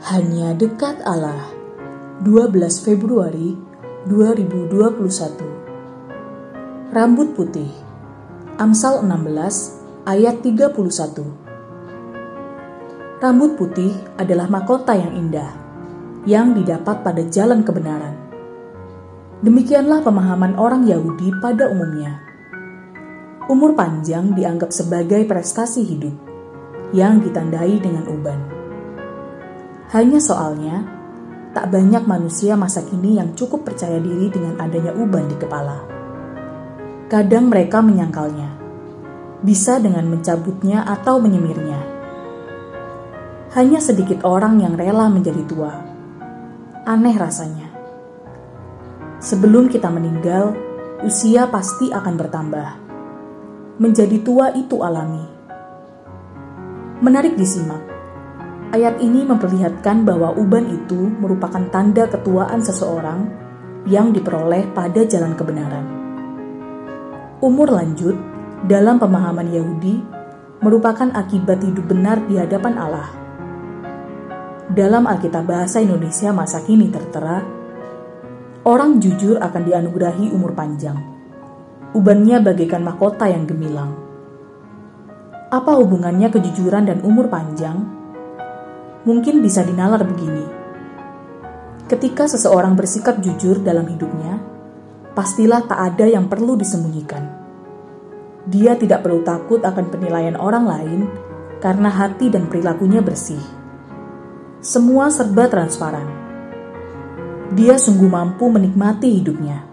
Hanya dekat Allah 12 Februari 2021 Rambut putih Amsal 16 ayat 31 Rambut putih adalah mahkota yang indah yang didapat pada jalan kebenaran. Demikianlah pemahaman orang Yahudi pada umumnya. Umur panjang dianggap sebagai prestasi hidup yang ditandai dengan uban. Hanya soalnya, tak banyak manusia masa kini yang cukup percaya diri dengan adanya uban di kepala. Kadang mereka menyangkalnya, bisa dengan mencabutnya atau menyemirnya. Hanya sedikit orang yang rela menjadi tua. Aneh rasanya. Sebelum kita meninggal, usia pasti akan bertambah. Menjadi tua itu alami. Menarik disimak Ayat ini memperlihatkan bahwa uban itu merupakan tanda ketuaan seseorang yang diperoleh pada jalan kebenaran. Umur lanjut dalam pemahaman Yahudi merupakan akibat hidup benar di hadapan Allah. Dalam Alkitab Bahasa Indonesia masa kini tertera, orang jujur akan dianugerahi umur panjang. Ubannya bagaikan mahkota yang gemilang. Apa hubungannya kejujuran dan umur panjang? Mungkin bisa dinalar begini. Ketika seseorang bersikap jujur dalam hidupnya, pastilah tak ada yang perlu disembunyikan. Dia tidak perlu takut akan penilaian orang lain karena hati dan perilakunya bersih. Semua serba transparan. Dia sungguh mampu menikmati hidupnya.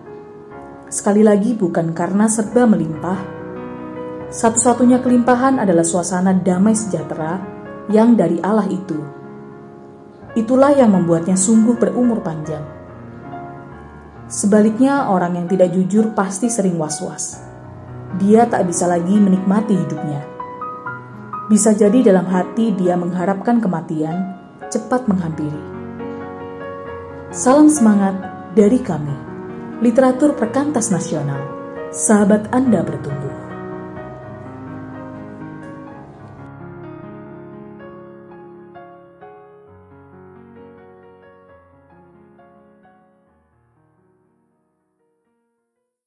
Sekali lagi, bukan karena serba melimpah. Satu-satunya kelimpahan adalah suasana damai sejahtera yang dari Allah itu Itulah yang membuatnya sungguh berumur panjang. Sebaliknya, orang yang tidak jujur pasti sering was-was. Dia tak bisa lagi menikmati hidupnya. Bisa jadi dalam hati dia mengharapkan kematian cepat menghampiri. Salam semangat dari kami, literatur perkantas nasional. Sahabat Anda bertumbuh.